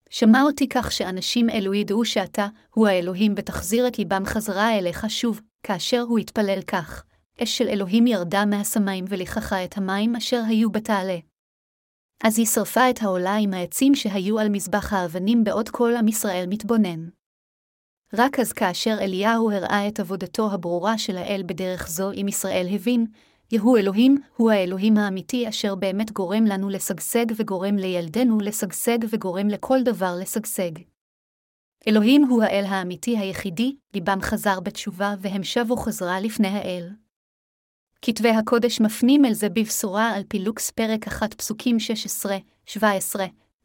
שמע אותי כך שאנשים אלו ידעו שאתה, הוא האלוהים, ותחזיר את ליבם חזרה אליך שוב, כאשר הוא התפלל כך, אש של אלוהים ירדה מהשמיים ולככה את המים אשר היו בתעלה. אז היא שרפה את העולה עם העצים שהיו על מזבח האבנים בעוד כל עם ישראל מתבונן. רק אז כאשר אליהו הראה את עבודתו הברורה של האל בדרך זו עם ישראל הבין, יהוא אלוהים הוא האלוהים האמיתי אשר באמת גורם לנו לשגשג וגורם לילדינו לשגשג וגורם לכל דבר לשגשג. אלוהים הוא האל האמיתי היחידי, ליבם חזר בתשובה והם שבו חזרה לפני האל. כתבי הקודש מפנים אל זה בבשורה על פילוקס פרק 1 פסוקים 16-17,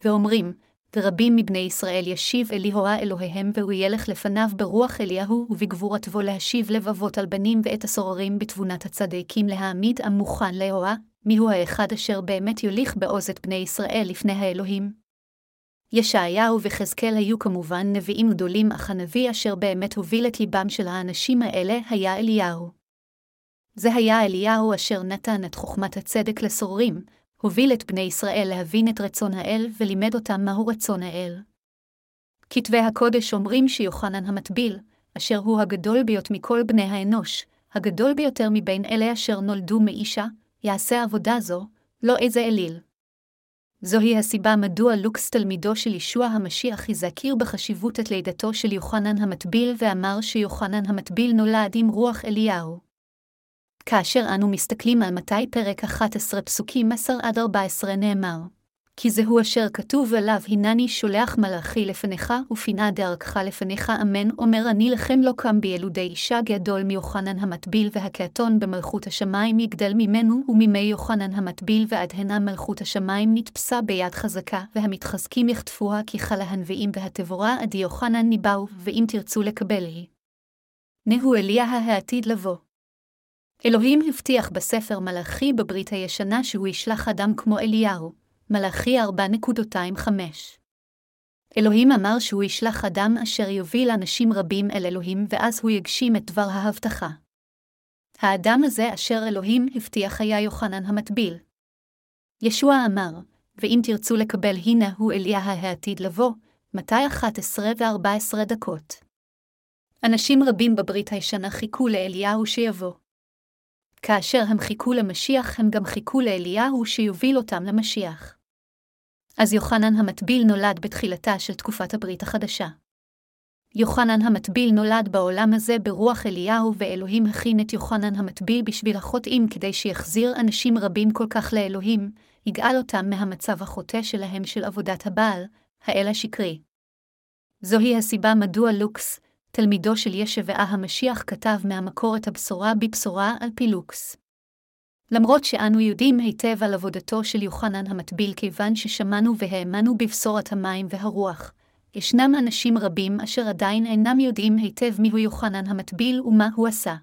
ואומרים, ורבים מבני ישראל ישיב אליהוה אלוהיהם, והוא ילך לפניו ברוח אליהו, ובגבורתו להשיב לבבות על בנים ואת הסוררים בתבונת הצדיקים להעמיד עם מוכן לאהוה, מיהו האחד אשר באמת יוליך בעוז את בני ישראל לפני האלוהים. ישעיהו וחזקאל היו כמובן נביאים גדולים, אך הנביא אשר באמת הוביל את ליבם של האנשים האלה היה אליהו. זה היה אליהו אשר נתן את חוכמת הצדק לסוררים, הוביל את בני ישראל להבין את רצון האל ולימד אותם מהו רצון האל. כתבי הקודש אומרים שיוחנן המטביל, אשר הוא הגדול ביות מכל בני האנוש, הגדול ביותר מבין אלה אשר נולדו מאישה, יעשה עבודה זו, לא איזה אליל. זוהי הסיבה מדוע לוקס תלמידו של ישוע המשיח הזכיר בחשיבות את לידתו של יוחנן המטביל ואמר שיוחנן המטביל נולד עם רוח אליהו. כאשר אנו מסתכלים על מתי פרק 11 פסוקים 10 עד 14 נאמר, כי זהו אשר כתוב עליו הנני שולח מלאכי לפניך, ופינה דרכך לפניך אמן, אומר אני לכם לא קם בילודי אישה גדול מיוחנן המטביל והקעתון במלכות השמיים יגדל ממנו, ומימי יוחנן המטביל ועד הנה מלכות השמיים נתפסה ביד חזקה, והמתחזקים יחטפוה כי חלה הנביאים והתבורה עד יוחנן ניבאו, ואם תרצו לקבל היא. נהו אליה העתיד לבוא. אלוהים הבטיח בספר מלאכי בברית הישנה שהוא ישלח אדם כמו אליהו, מלאכי 4.25. אלוהים אמר שהוא ישלח אדם אשר יוביל אנשים רבים אל אלוהים, ואז הוא יגשים את דבר ההבטחה. האדם הזה אשר אלוהים הבטיח היה יוחנן המטביל. ישוע אמר, ואם תרצו לקבל הנה הוא אליה העתיד לבוא, מתי 11 ו-14 דקות. אנשים רבים בברית הישנה חיכו לאליהו שיבוא. כאשר הם חיכו למשיח, הם גם חיכו לאליהו שיוביל אותם למשיח. אז יוחנן המטביל נולד בתחילתה של תקופת הברית החדשה. יוחנן המטביל נולד בעולם הזה ברוח אליהו, ואלוהים הכין את יוחנן המטביל בשביל החוטאים כדי שיחזיר אנשים רבים כל כך לאלוהים, יגאל אותם מהמצב החוטא שלהם של עבודת הבעל, האל השקרי. זוהי הסיבה מדוע לוקס, תלמידו של ישבעה המשיח כתב מהמקור את הבשורה בבשורה על פילוקס. למרות שאנו יודעים היטב על עבודתו של יוחנן המטביל כיוון ששמענו והאמנו בבשורת המים והרוח, ישנם אנשים רבים אשר עדיין אינם יודעים היטב מיהו יוחנן המטביל ומה הוא עשה.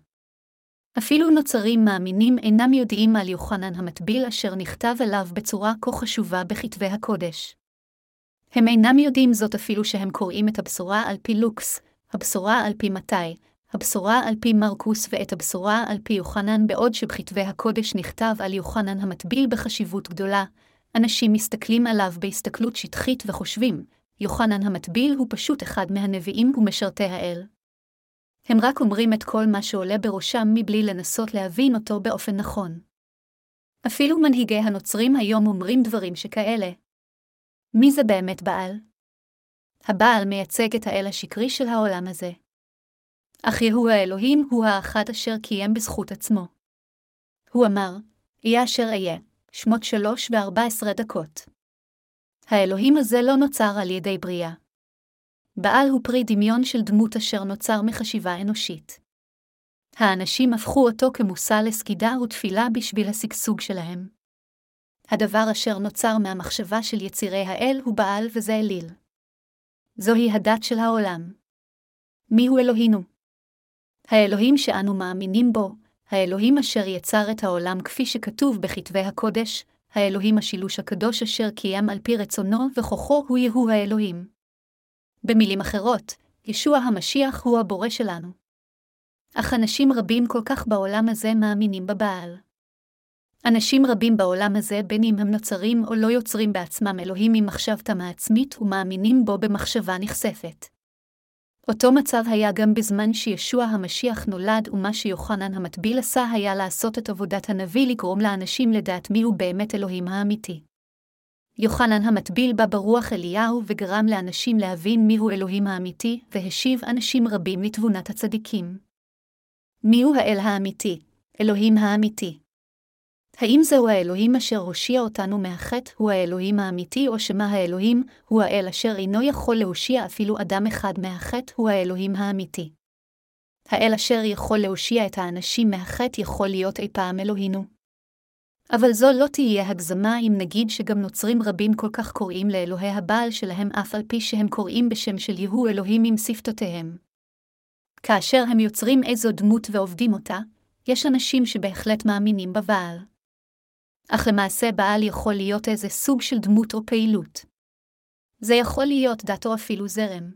אפילו נוצרים מאמינים אינם יודעים על יוחנן המטביל אשר נכתב עליו בצורה כה חשובה בכתבי הקודש. הם אינם יודעים זאת אפילו שהם קוראים את הבשורה על פי לוקס, הבשורה על פי מתי, הבשורה על פי מרקוס ואת הבשורה על פי יוחנן בעוד שבכתבי הקודש נכתב על יוחנן המטביל בחשיבות גדולה, אנשים מסתכלים עליו בהסתכלות שטחית וחושבים, יוחנן המטביל הוא פשוט אחד מהנביאים ומשרתי האל. הם רק אומרים את כל מה שעולה בראשם מבלי לנסות להבין אותו באופן נכון. אפילו מנהיגי הנוצרים היום אומרים דברים שכאלה. מי זה באמת בעל? הבעל מייצג את האל השקרי של העולם הזה. אך יהוא האלוהים הוא האחד אשר קיים בזכות עצמו. הוא אמר, יהיה אשר אהיה, שמות שלוש וארבע עשרה דקות. האלוהים הזה לא נוצר על ידי בריאה. בעל הוא פרי דמיון של דמות אשר נוצר מחשיבה אנושית. האנשים הפכו אותו כמושא לסגידה ותפילה בשביל השגשוג שלהם. הדבר אשר נוצר מהמחשבה של יצירי האל הוא בעל וזה אליל. זוהי הדת של העולם. מיהו אלוהינו? האלוהים שאנו מאמינים בו, האלוהים אשר יצר את העולם כפי שכתוב בכתבי הקודש, האלוהים השילוש הקדוש אשר קיים על פי רצונו וכוחו הוא יהוא האלוהים. במילים אחרות, ישוע המשיח הוא הבורא שלנו. אך אנשים רבים כל כך בעולם הזה מאמינים בבעל. אנשים רבים בעולם הזה, בין אם הם נוצרים או לא יוצרים בעצמם אלוהים עם מחשבתם העצמית ומאמינים בו במחשבה נכספת. אותו מצב היה גם בזמן שישוע המשיח נולד, ומה שיוחנן המטביל עשה היה לעשות את עבודת הנביא לגרום לאנשים לדעת מיהו באמת אלוהים האמיתי. יוחנן המטביל בא ברוח אליהו וגרם לאנשים להבין מיהו אלוהים האמיתי, והשיב אנשים רבים לתבונת הצדיקים. מיהו האל האמיתי, אלוהים האמיתי? האם זהו האלוהים אשר הושיע אותנו מהחטא הוא האלוהים האמיתי, או שמא האלוהים הוא האל אשר אינו יכול להושיע אפילו אדם אחד מהחטא הוא האלוהים האמיתי? האל אשר יכול להושיע את האנשים מהחטא יכול להיות אי פעם אלוהינו. אבל זו לא תהיה הגזמה אם נגיד שגם נוצרים רבים כל כך קוראים לאלוהי הבעל שלהם אף על פי שהם קוראים בשם של יהוא אלוהים עם שפתותיהם. כאשר הם יוצרים איזו דמות ועובדים אותה, יש אנשים שבהחלט מאמינים בבעל. אך למעשה בעל יכול להיות איזה סוג של דמות או פעילות. זה יכול להיות דת או אפילו זרם.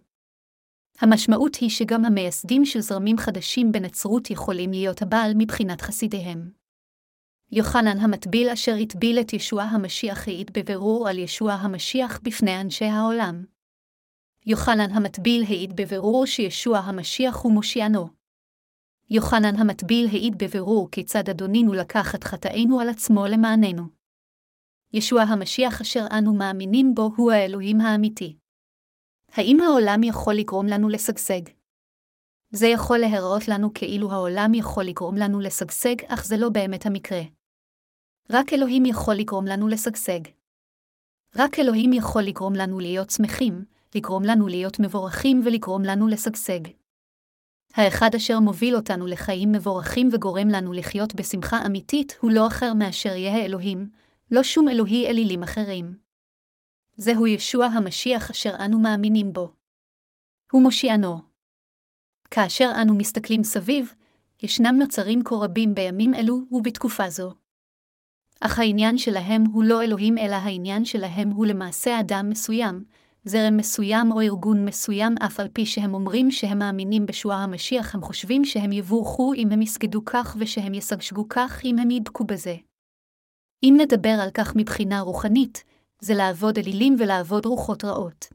המשמעות היא שגם המייסדים של זרמים חדשים בנצרות יכולים להיות הבעל מבחינת חסידיהם. יוחנן המטביל אשר הטביל את ישוע המשיח העיד בבירור על ישוע המשיח בפני אנשי העולם. יוחנן המטביל העיד בבירור שישוע המשיח הוא מושיענו. יוחנן המטביל העיד בבירור כיצד אדונינו לקח את חטאינו על עצמו למעננו. ישוע המשיח אשר אנו מאמינים בו הוא האלוהים האמיתי. האם העולם יכול לגרום לנו לשגשג? זה יכול להיראות לנו כאילו העולם יכול לגרום לנו לשגשג, אך זה לא באמת המקרה. רק אלוהים יכול לגרום לנו לשגשג. רק אלוהים יכול לגרום לנו להיות שמחים, לגרום לנו להיות מבורכים ולגרום לנו לשגשג. האחד אשר מוביל אותנו לחיים מבורכים וגורם לנו לחיות בשמחה אמיתית, הוא לא אחר מאשר יהא אלוהים, לא שום אלוהי אלילים אחרים. זהו ישוע המשיח אשר אנו מאמינים בו. הוא מושיענו. כאשר אנו מסתכלים סביב, ישנם נוצרים כה רבים בימים אלו ובתקופה זו. אך העניין שלהם הוא לא אלוהים אלא העניין שלהם הוא למעשה אדם מסוים, זרם מסוים או ארגון מסוים, אף על פי שהם אומרים שהם מאמינים בשוע המשיח, הם חושבים שהם יבורכו אם הם יסגדו כך ושהם ישגשגו כך אם הם ידבקו בזה. אם נדבר על כך מבחינה רוחנית, זה לעבוד אלילים ולעבוד רוחות רעות.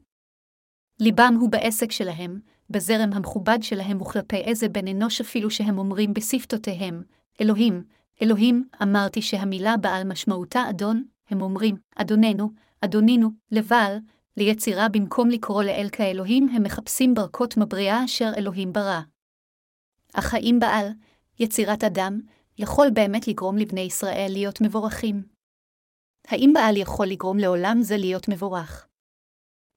ליבם הוא בעסק שלהם, בזרם המכובד שלהם וכלפי איזה בן אנוש אפילו שהם אומרים בשפתותיהם, אלוהים, אלוהים, אמרתי שהמילה בעל משמעותה אדון, הם אומרים, אדוננו, אדונינו, לבעל, ליצירה במקום לקרוא לאל כאלוהים, הם מחפשים ברכות מבריאה אשר אלוהים ברא. אך האם בעל, יצירת אדם, יכול באמת לגרום לבני ישראל להיות מבורכים? האם בעל יכול לגרום לעולם זה להיות מבורך?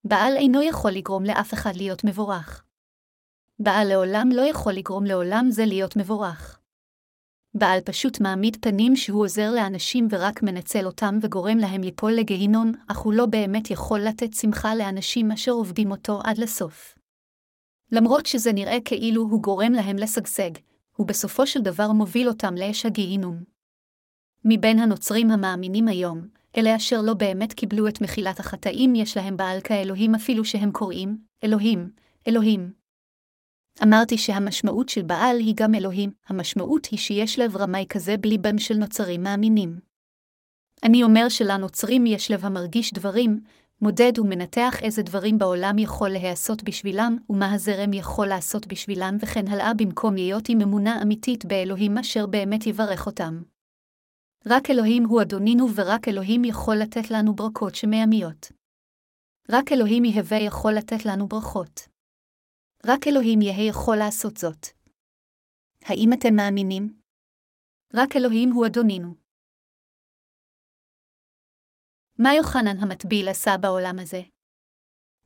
בעל אינו יכול לגרום לאף אחד להיות מבורך. בעל לעולם לא יכול לגרום לעולם זה להיות מבורך. בעל פשוט מעמיד פנים שהוא עוזר לאנשים ורק מנצל אותם וגורם להם ליפול לגיהינום, אך הוא לא באמת יכול לתת שמחה לאנשים אשר עובדים אותו עד לסוף. למרות שזה נראה כאילו הוא גורם להם לשגשג, הוא בסופו של דבר מוביל אותם לאש הגיהינום. מבין הנוצרים המאמינים היום, אלה אשר לא באמת קיבלו את מחילת החטאים יש להם בעל כאלוהים אפילו שהם קוראים, אלוהים, אלוהים. אמרתי שהמשמעות של בעל היא גם אלוהים, המשמעות היא שיש לב רמאי כזה בליבם של נוצרים מאמינים. אני אומר שלנוצרים יש לב המרגיש דברים, מודד ומנתח איזה דברים בעולם יכול להיעשות בשבילם, ומה הזרם יכול לעשות בשבילם, וכן הלאה במקום להיות עם אמונה אמיתית באלוהים אשר באמת יברך אותם. רק אלוהים הוא אדונינו ורק אלוהים יכול לתת לנו ברכות שמיימיות. רק אלוהים יהווה יכול לתת לנו ברכות. רק אלוהים יהא יכול לעשות זאת. האם אתם מאמינים? רק אלוהים הוא אדונינו. מה יוחנן המטביל עשה בעולם הזה?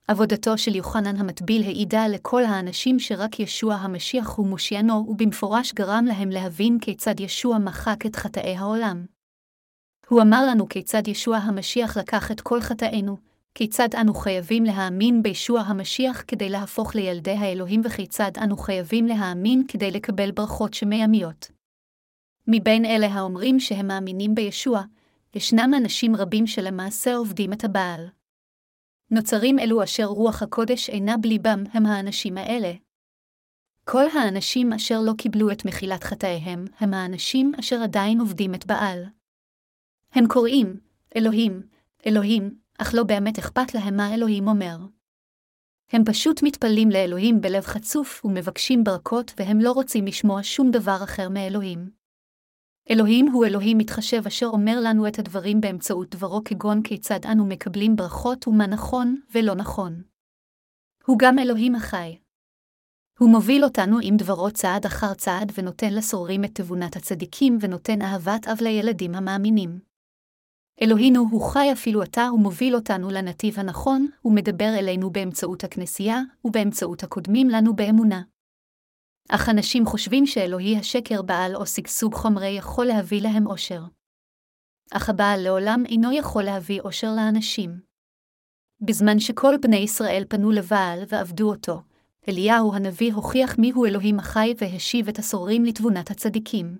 עבודתו של יוחנן המטביל העידה לכל האנשים שרק ישוע המשיח הוא מושיינו, ובמפורש גרם להם להבין כיצד ישוע מחק את חטאי העולם. הוא אמר לנו כיצד ישוע המשיח לקח את כל חטאינו, כיצד אנו חייבים להאמין בישוע המשיח כדי להפוך לילדי האלוהים וכיצד אנו חייבים להאמין כדי לקבל ברכות שמימיות. מבין אלה האומרים שהם מאמינים בישוע, ישנם אנשים רבים שלמעשה עובדים את הבעל. נוצרים אלו אשר רוח הקודש אינה בליבם הם האנשים האלה. כל האנשים אשר לא קיבלו את מחילת חטאיהם, הם האנשים אשר עדיין עובדים את בעל. הם קוראים, אלוהים, אלוהים, אך לא באמת אכפת להם מה אלוהים אומר. הם פשוט מתפללים לאלוהים בלב חצוף ומבקשים ברכות והם לא רוצים לשמוע שום דבר אחר מאלוהים. אלוהים הוא אלוהים מתחשב אשר אומר לנו את הדברים באמצעות דברו כגון כיצד אנו מקבלים ברכות ומה נכון ולא נכון. הוא גם אלוהים החי. הוא מוביל אותנו עם דברו צעד אחר צעד ונותן לסורים את תבונת הצדיקים ונותן אהבת אב לילדים המאמינים. אלוהינו הוא חי אפילו עתה ומוביל אותנו לנתיב הנכון, ומדבר אלינו באמצעות הכנסייה, ובאמצעות הקודמים לנו באמונה. אך אנשים חושבים שאלוהי השקר בעל או שגשוג חומרי יכול להביא להם אושר. אך הבעל לעולם אינו יכול להביא אושר לאנשים. בזמן שכל בני ישראל פנו לבעל ועבדו אותו, אליהו הנביא הוכיח מיהו אלוהים החי והשיב את הסורים לתבונת הצדיקים.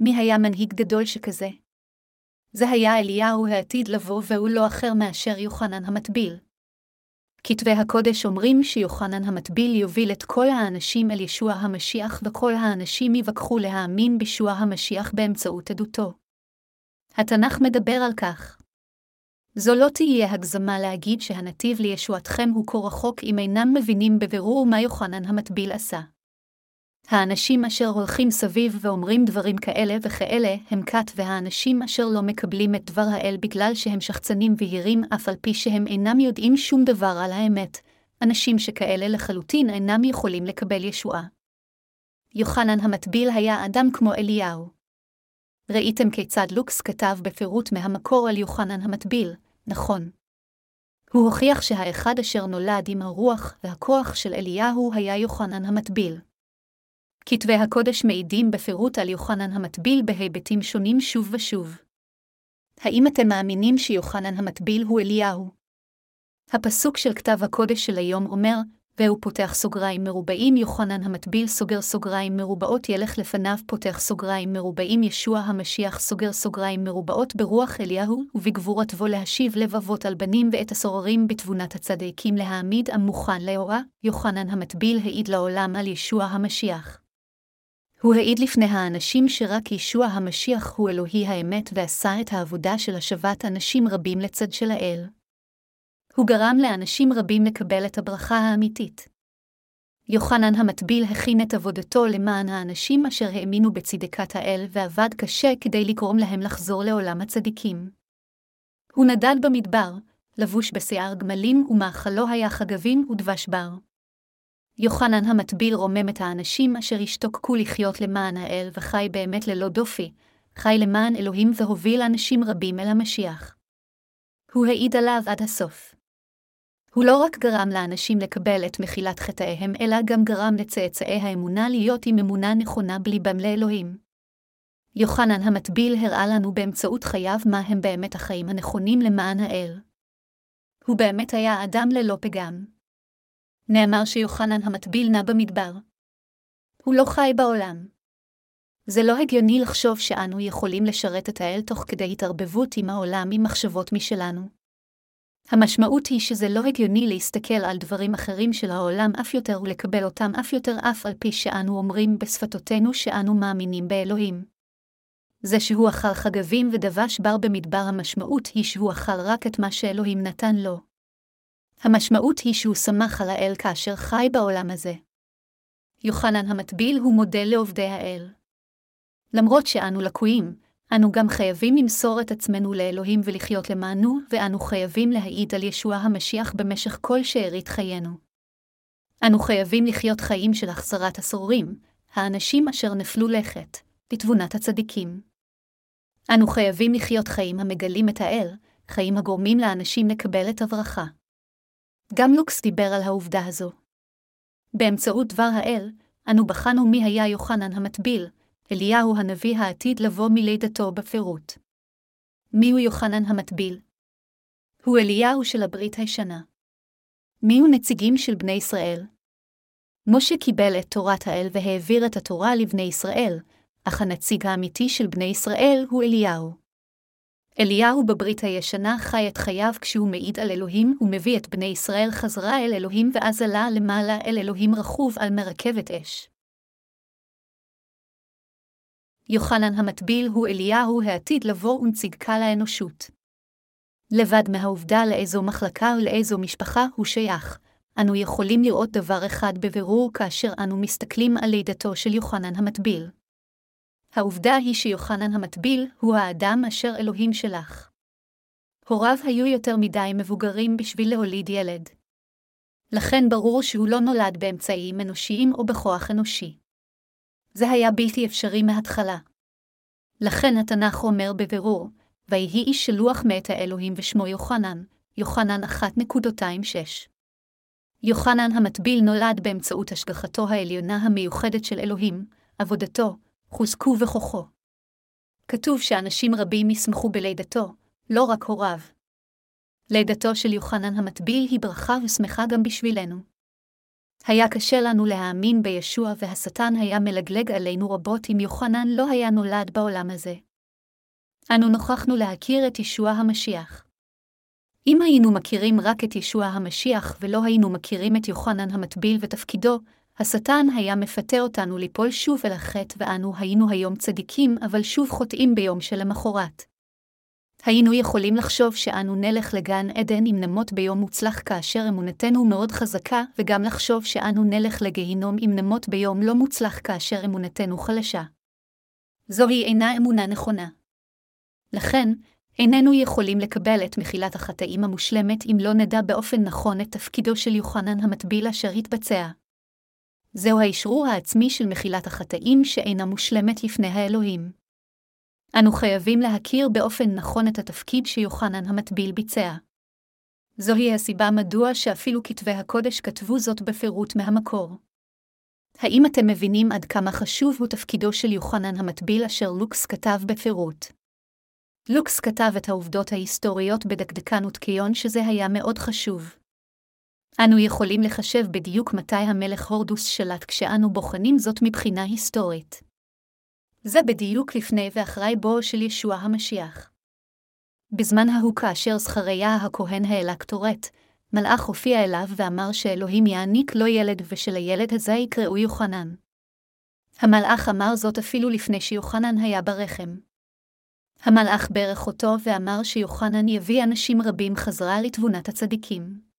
מי היה מנהיג גדול שכזה? זה היה אליהו העתיד לבוא והוא לא אחר מאשר יוחנן המטביל. כתבי הקודש אומרים שיוחנן המטביל יוביל את כל האנשים אל ישוע המשיח וכל האנשים יבקחו להאמין בישוע המשיח באמצעות עדותו. התנ"ך מדבר על כך. זו לא תהיה הגזמה להגיד שהנתיב לישועתכם הוא כה רחוק אם אינם מבינים בבירור מה יוחנן המטביל עשה. האנשים אשר הולכים סביב ואומרים דברים כאלה וכאלה הם כת, והאנשים אשר לא מקבלים את דבר האל בגלל שהם שחצנים ויהירים אף על פי שהם אינם יודעים שום דבר על האמת, אנשים שכאלה לחלוטין אינם יכולים לקבל ישועה. יוחנן המטביל היה אדם כמו אליהו. ראיתם כיצד לוקס כתב בפירוט מהמקור על יוחנן המטביל, נכון. הוא הוכיח שהאחד אשר נולד עם הרוח והכוח של אליהו היה יוחנן המטביל. כתבי הקודש מעידים בפירוט על יוחנן המטביל בהיבטים שונים שוב ושוב. האם אתם מאמינים שיוחנן המטביל הוא אליהו? הפסוק של כתב הקודש של היום אומר, והוא פותח סוגריים מרובעים יוחנן המטביל סוגר סוגריים מרובעות ילך לפניו פותח סוגריים מרובעים ישוע המשיח סוגר סוגריים מרובעות ברוח אליהו, ובגבורתו להשיב לבבות על בנים ואת הסוררים בתבונת הצדיקים להעמיד עם מוכן לאורה, יוחנן המטביל העיד לעולם על ישוע המשיח. הוא העיד לפני האנשים שרק ישוע המשיח הוא אלוהי האמת ועשה את העבודה של השבת אנשים רבים לצד של האל. הוא גרם לאנשים רבים לקבל את הברכה האמיתית. יוחנן המטביל הכין את עבודתו למען האנשים אשר האמינו בצדקת האל ועבד קשה כדי לגרום להם לחזור לעולם הצדיקים. הוא נדד במדבר, לבוש בשיער גמלים ומאכלו היה חגבים ודבש בר. יוחנן המטביל רומם את האנשים אשר השתוקקו לחיות למען האל וחי באמת ללא דופי, חי למען אלוהים והוביל אנשים רבים אל המשיח. הוא העיד עליו עד הסוף. הוא לא רק גרם לאנשים לקבל את מחילת חטאיהם, אלא גם גרם לצאצאי האמונה להיות עם אמונה נכונה בליבם לאלוהים. יוחנן המטביל הראה לנו באמצעות חייו מה הם באמת החיים הנכונים למען האל. הוא באמת היה אדם ללא פגם, נאמר שיוחנן המטביל נע במדבר. הוא לא חי בעולם. זה לא הגיוני לחשוב שאנו יכולים לשרת את האל תוך כדי התערבבות עם העולם עם מחשבות משלנו. המשמעות היא שזה לא הגיוני להסתכל על דברים אחרים של העולם אף יותר ולקבל אותם אף יותר אף על פי שאנו אומרים בשפתותינו שאנו מאמינים באלוהים. זה שהוא אכל חגבים ודבש בר במדבר המשמעות היא שהוא אכל רק את מה שאלוהים נתן לו. המשמעות היא שהוא שמח על האל כאשר חי בעולם הזה. יוחנן המטביל הוא מודל לעובדי האל. למרות שאנו לקויים, אנו גם חייבים למסור את עצמנו לאלוהים ולחיות למענו, ואנו חייבים להעיד על ישוע המשיח במשך כל שארית חיינו. אנו חייבים לחיות חיים של החזרת הסורים, האנשים אשר נפלו לכת, לתבונת הצדיקים. אנו חייבים לחיות חיים המגלים את האל, חיים הגורמים לאנשים לקבל את הברכה. גם לוקס דיבר על העובדה הזו. באמצעות דבר האל, אנו בחנו מי היה יוחנן המטביל, אליהו הנביא העתיד לבוא מלידתו בפירוט. מיהו יוחנן המטביל? הוא אליהו של הברית הישנה. מיהו נציגים של בני ישראל? משה קיבל את תורת האל והעביר את התורה לבני ישראל, אך הנציג האמיתי של בני ישראל הוא אליהו. אליהו בברית הישנה חי את חייו כשהוא מעיד על אלוהים ומביא את בני ישראל חזרה אל אלוהים ואז עלה למעלה אל אלוהים רכוב על מרכבת אש. יוחנן המטביל הוא אליהו העתיד לבוא ונציג קל האנושות. לבד מהעובדה לאיזו מחלקה ולאיזו משפחה הוא שייך, אנו יכולים לראות דבר אחד בבירור כאשר אנו מסתכלים על לידתו של יוחנן המטביל. העובדה היא שיוחנן המטביל הוא האדם אשר אלוהים שלח. הוריו היו יותר מדי מבוגרים בשביל להוליד ילד. לכן ברור שהוא לא נולד באמצעים אנושיים או בכוח אנושי. זה היה בלתי אפשרי מההתחלה. לכן התנ"ך אומר בבירור, ויהי איש שלוח מאת האלוהים ושמו יוחנן, יוחנן 1.26. יוחנן המטביל נולד באמצעות השגחתו העליונה המיוחדת של אלוהים, עבודתו, חוזקו וכוחו. כתוב שאנשים רבים ישמחו בלידתו, לא רק הוריו. לידתו של יוחנן המטביל היא ברכה ושמחה גם בשבילנו. היה קשה לנו להאמין בישוע והשטן היה מלגלג עלינו רבות אם יוחנן לא היה נולד בעולם הזה. אנו נוכחנו להכיר את ישוע המשיח. אם היינו מכירים רק את ישוע המשיח ולא היינו מכירים את יוחנן המטביל ותפקידו, השטן היה מפתה אותנו ליפול שוב אל החטא ואנו היינו היום צדיקים, אבל שוב חוטאים ביום שלמחרת. היינו יכולים לחשוב שאנו נלך לגן עדן אם נמות ביום מוצלח כאשר אמונתנו מאוד חזקה, וגם לחשוב שאנו נלך לגיהינום אם נמות ביום לא מוצלח כאשר אמונתנו חלשה. זוהי אינה אמונה נכונה. לכן, איננו יכולים לקבל את מחילת החטאים המושלמת אם לא נדע באופן נכון את תפקידו של יוחנן המטביל אשר התבצע. זהו האשרור העצמי של מחילת החטאים שאינה מושלמת לפני האלוהים. אנו חייבים להכיר באופן נכון את התפקיד שיוחנן המטביל ביצע. זוהי הסיבה מדוע שאפילו כתבי הקודש כתבו זאת בפירוט מהמקור. האם אתם מבינים עד כמה חשוב הוא תפקידו של יוחנן המטביל אשר לוקס כתב בפירוט? לוקס כתב את העובדות ההיסטוריות בדקדקן ותקיון שזה היה מאוד חשוב. אנו יכולים לחשב בדיוק מתי המלך הורדוס שלט כשאנו בוחנים זאת מבחינה היסטורית. זה בדיוק לפני ואחרי בואו של ישוע המשיח. בזמן ההוא כאשר זכריה הכהן העלה קטורת, מלאך הופיע אליו ואמר שאלוהים יעניק לו ילד ושלילד הזה יקראו יוחנן. המלאך אמר זאת אפילו לפני שיוחנן היה ברחם. המלאך ברך אותו ואמר שיוחנן יביא אנשים רבים חזרה לתבונת הצדיקים.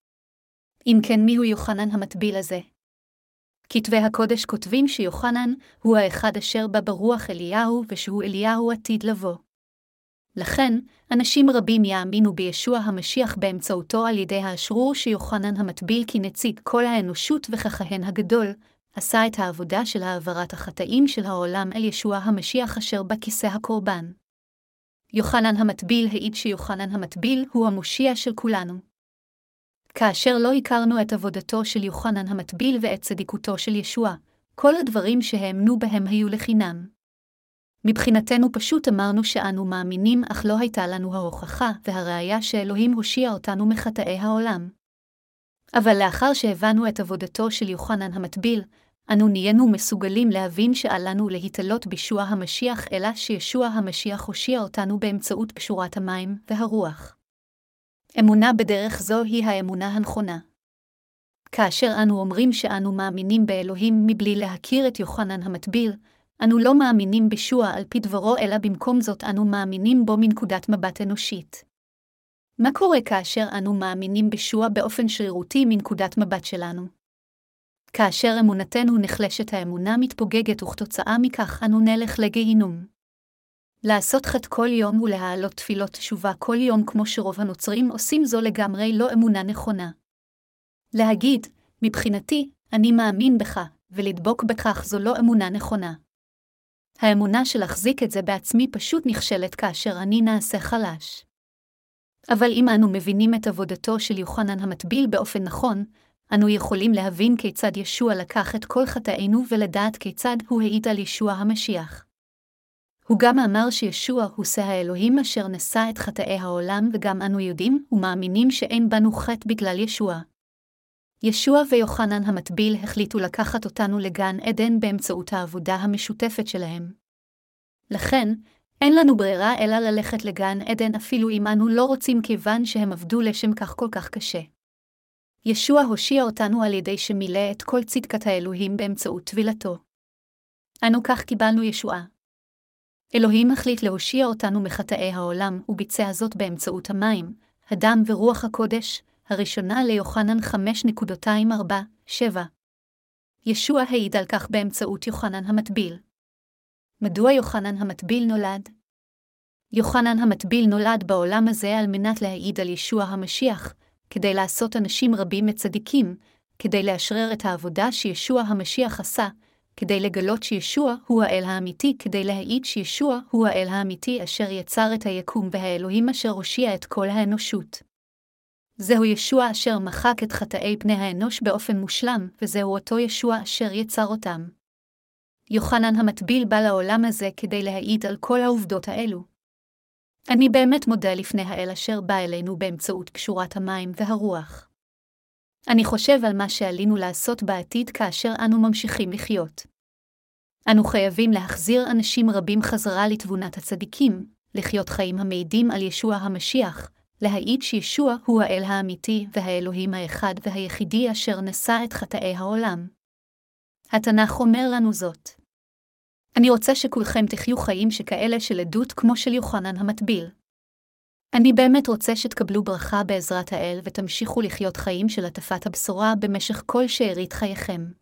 אם כן, מיהו יוחנן המטביל הזה? כתבי הקודש כותבים שיוחנן הוא האחד אשר בא ברוח אליהו ושהוא אליהו עתיד לבוא. לכן, אנשים רבים יאמינו בישוע המשיח באמצעותו על ידי האשרור שיוחנן המטביל כנציג כל האנושות וככהן הגדול, עשה את העבודה של העברת החטאים של העולם אל ישוע המשיח אשר בכיסא הקורבן. יוחנן המטביל העיד שיוחנן המטביל הוא המושיע של כולנו. כאשר לא הכרנו את עבודתו של יוחנן המטביל ואת צדיקותו של ישוע, כל הדברים שהאמנו בהם היו לחינם. מבחינתנו פשוט אמרנו שאנו מאמינים, אך לא הייתה לנו ההוכחה והראיה שאלוהים הושיע אותנו מחטאי העולם. אבל לאחר שהבנו את עבודתו של יוחנן המטביל, אנו נהיינו מסוגלים להבין שאל לנו להתעלות בישוע המשיח, אלא שישוע המשיח הושיע אותנו באמצעות פשורת המים והרוח. אמונה בדרך זו היא האמונה הנכונה. כאשר אנו אומרים שאנו מאמינים באלוהים מבלי להכיר את יוחנן המטביל, אנו לא מאמינים בישוע על פי דברו, אלא במקום זאת אנו מאמינים בו מנקודת מבט אנושית. מה קורה כאשר אנו מאמינים בישוע באופן שרירותי מנקודת מבט שלנו? כאשר אמונתנו נחלשת האמונה מתפוגגת וכתוצאה מכך אנו נלך לגיהינום. לעשות חטא כל יום ולהעלות תפילות תשובה כל יום כמו שרוב הנוצרים עושים זו לגמרי לא אמונה נכונה. להגיד, מבחינתי, אני מאמין בך, ולדבוק בכך זו לא אמונה נכונה. האמונה של להחזיק את זה בעצמי פשוט נכשלת כאשר אני נעשה חלש. אבל אם אנו מבינים את עבודתו של יוחנן המטביל באופן נכון, אנו יכולים להבין כיצד ישוע לקח את כל חטאינו ולדעת כיצד הוא העיד על ישוע המשיח. הוא גם אמר שישוע הוא שא האלוהים אשר נשא את חטאי העולם, וגם אנו יודעים ומאמינים שאין בנו חטא בגלל ישוע. ישוע ויוחנן המטביל החליטו לקחת אותנו לגן עדן באמצעות העבודה המשותפת שלהם. לכן, אין לנו ברירה אלא ללכת לגן עדן אפילו אם אנו לא רוצים כיוון שהם עבדו לשם כך כל כך קשה. ישוע הושיע אותנו על ידי שמילא את כל צדקת האלוהים באמצעות טבילתו. אנו כך קיבלנו ישועה. אלוהים החליט להושיע אותנו מחטאי העולם, וביצע זאת באמצעות המים, הדם ורוח הקודש, הראשונה ליוחנן 5.247. ישוע העיד על כך באמצעות יוחנן המטביל. מדוע יוחנן המטביל נולד? יוחנן המטביל נולד בעולם הזה על מנת להעיד על ישוע המשיח, כדי לעשות אנשים רבים מצדיקים, כדי לאשרר את העבודה שישוע המשיח עשה, כדי לגלות שישוע הוא האל האמיתי, כדי להעיד שישוע הוא האל האמיתי אשר יצר את היקום והאלוהים אשר הושיע את כל האנושות. זהו ישוע אשר מחק את חטאי פני האנוש באופן מושלם, וזהו אותו ישוע אשר יצר אותם. יוחנן המטביל בא לעולם הזה כדי להעיד על כל העובדות האלו. אני באמת מודה לפני האל אשר בא אלינו באמצעות קשורת המים והרוח. אני חושב על מה שעלינו לעשות בעתיד כאשר אנו ממשיכים לחיות. אנו חייבים להחזיר אנשים רבים חזרה לתבונת הצדיקים, לחיות חיים המעידים על ישוע המשיח, להעיד שישוע הוא האל האמיתי והאלוהים האחד והיחידי אשר נשא את חטאי העולם. התנ"ך אומר לנו זאת. אני רוצה שכולכם תחיו חיים שכאלה של עדות כמו של יוחנן המטביל. אני באמת רוצה שתקבלו ברכה בעזרת האל ותמשיכו לחיות חיים של הטפת הבשורה במשך כל שארית חייכם.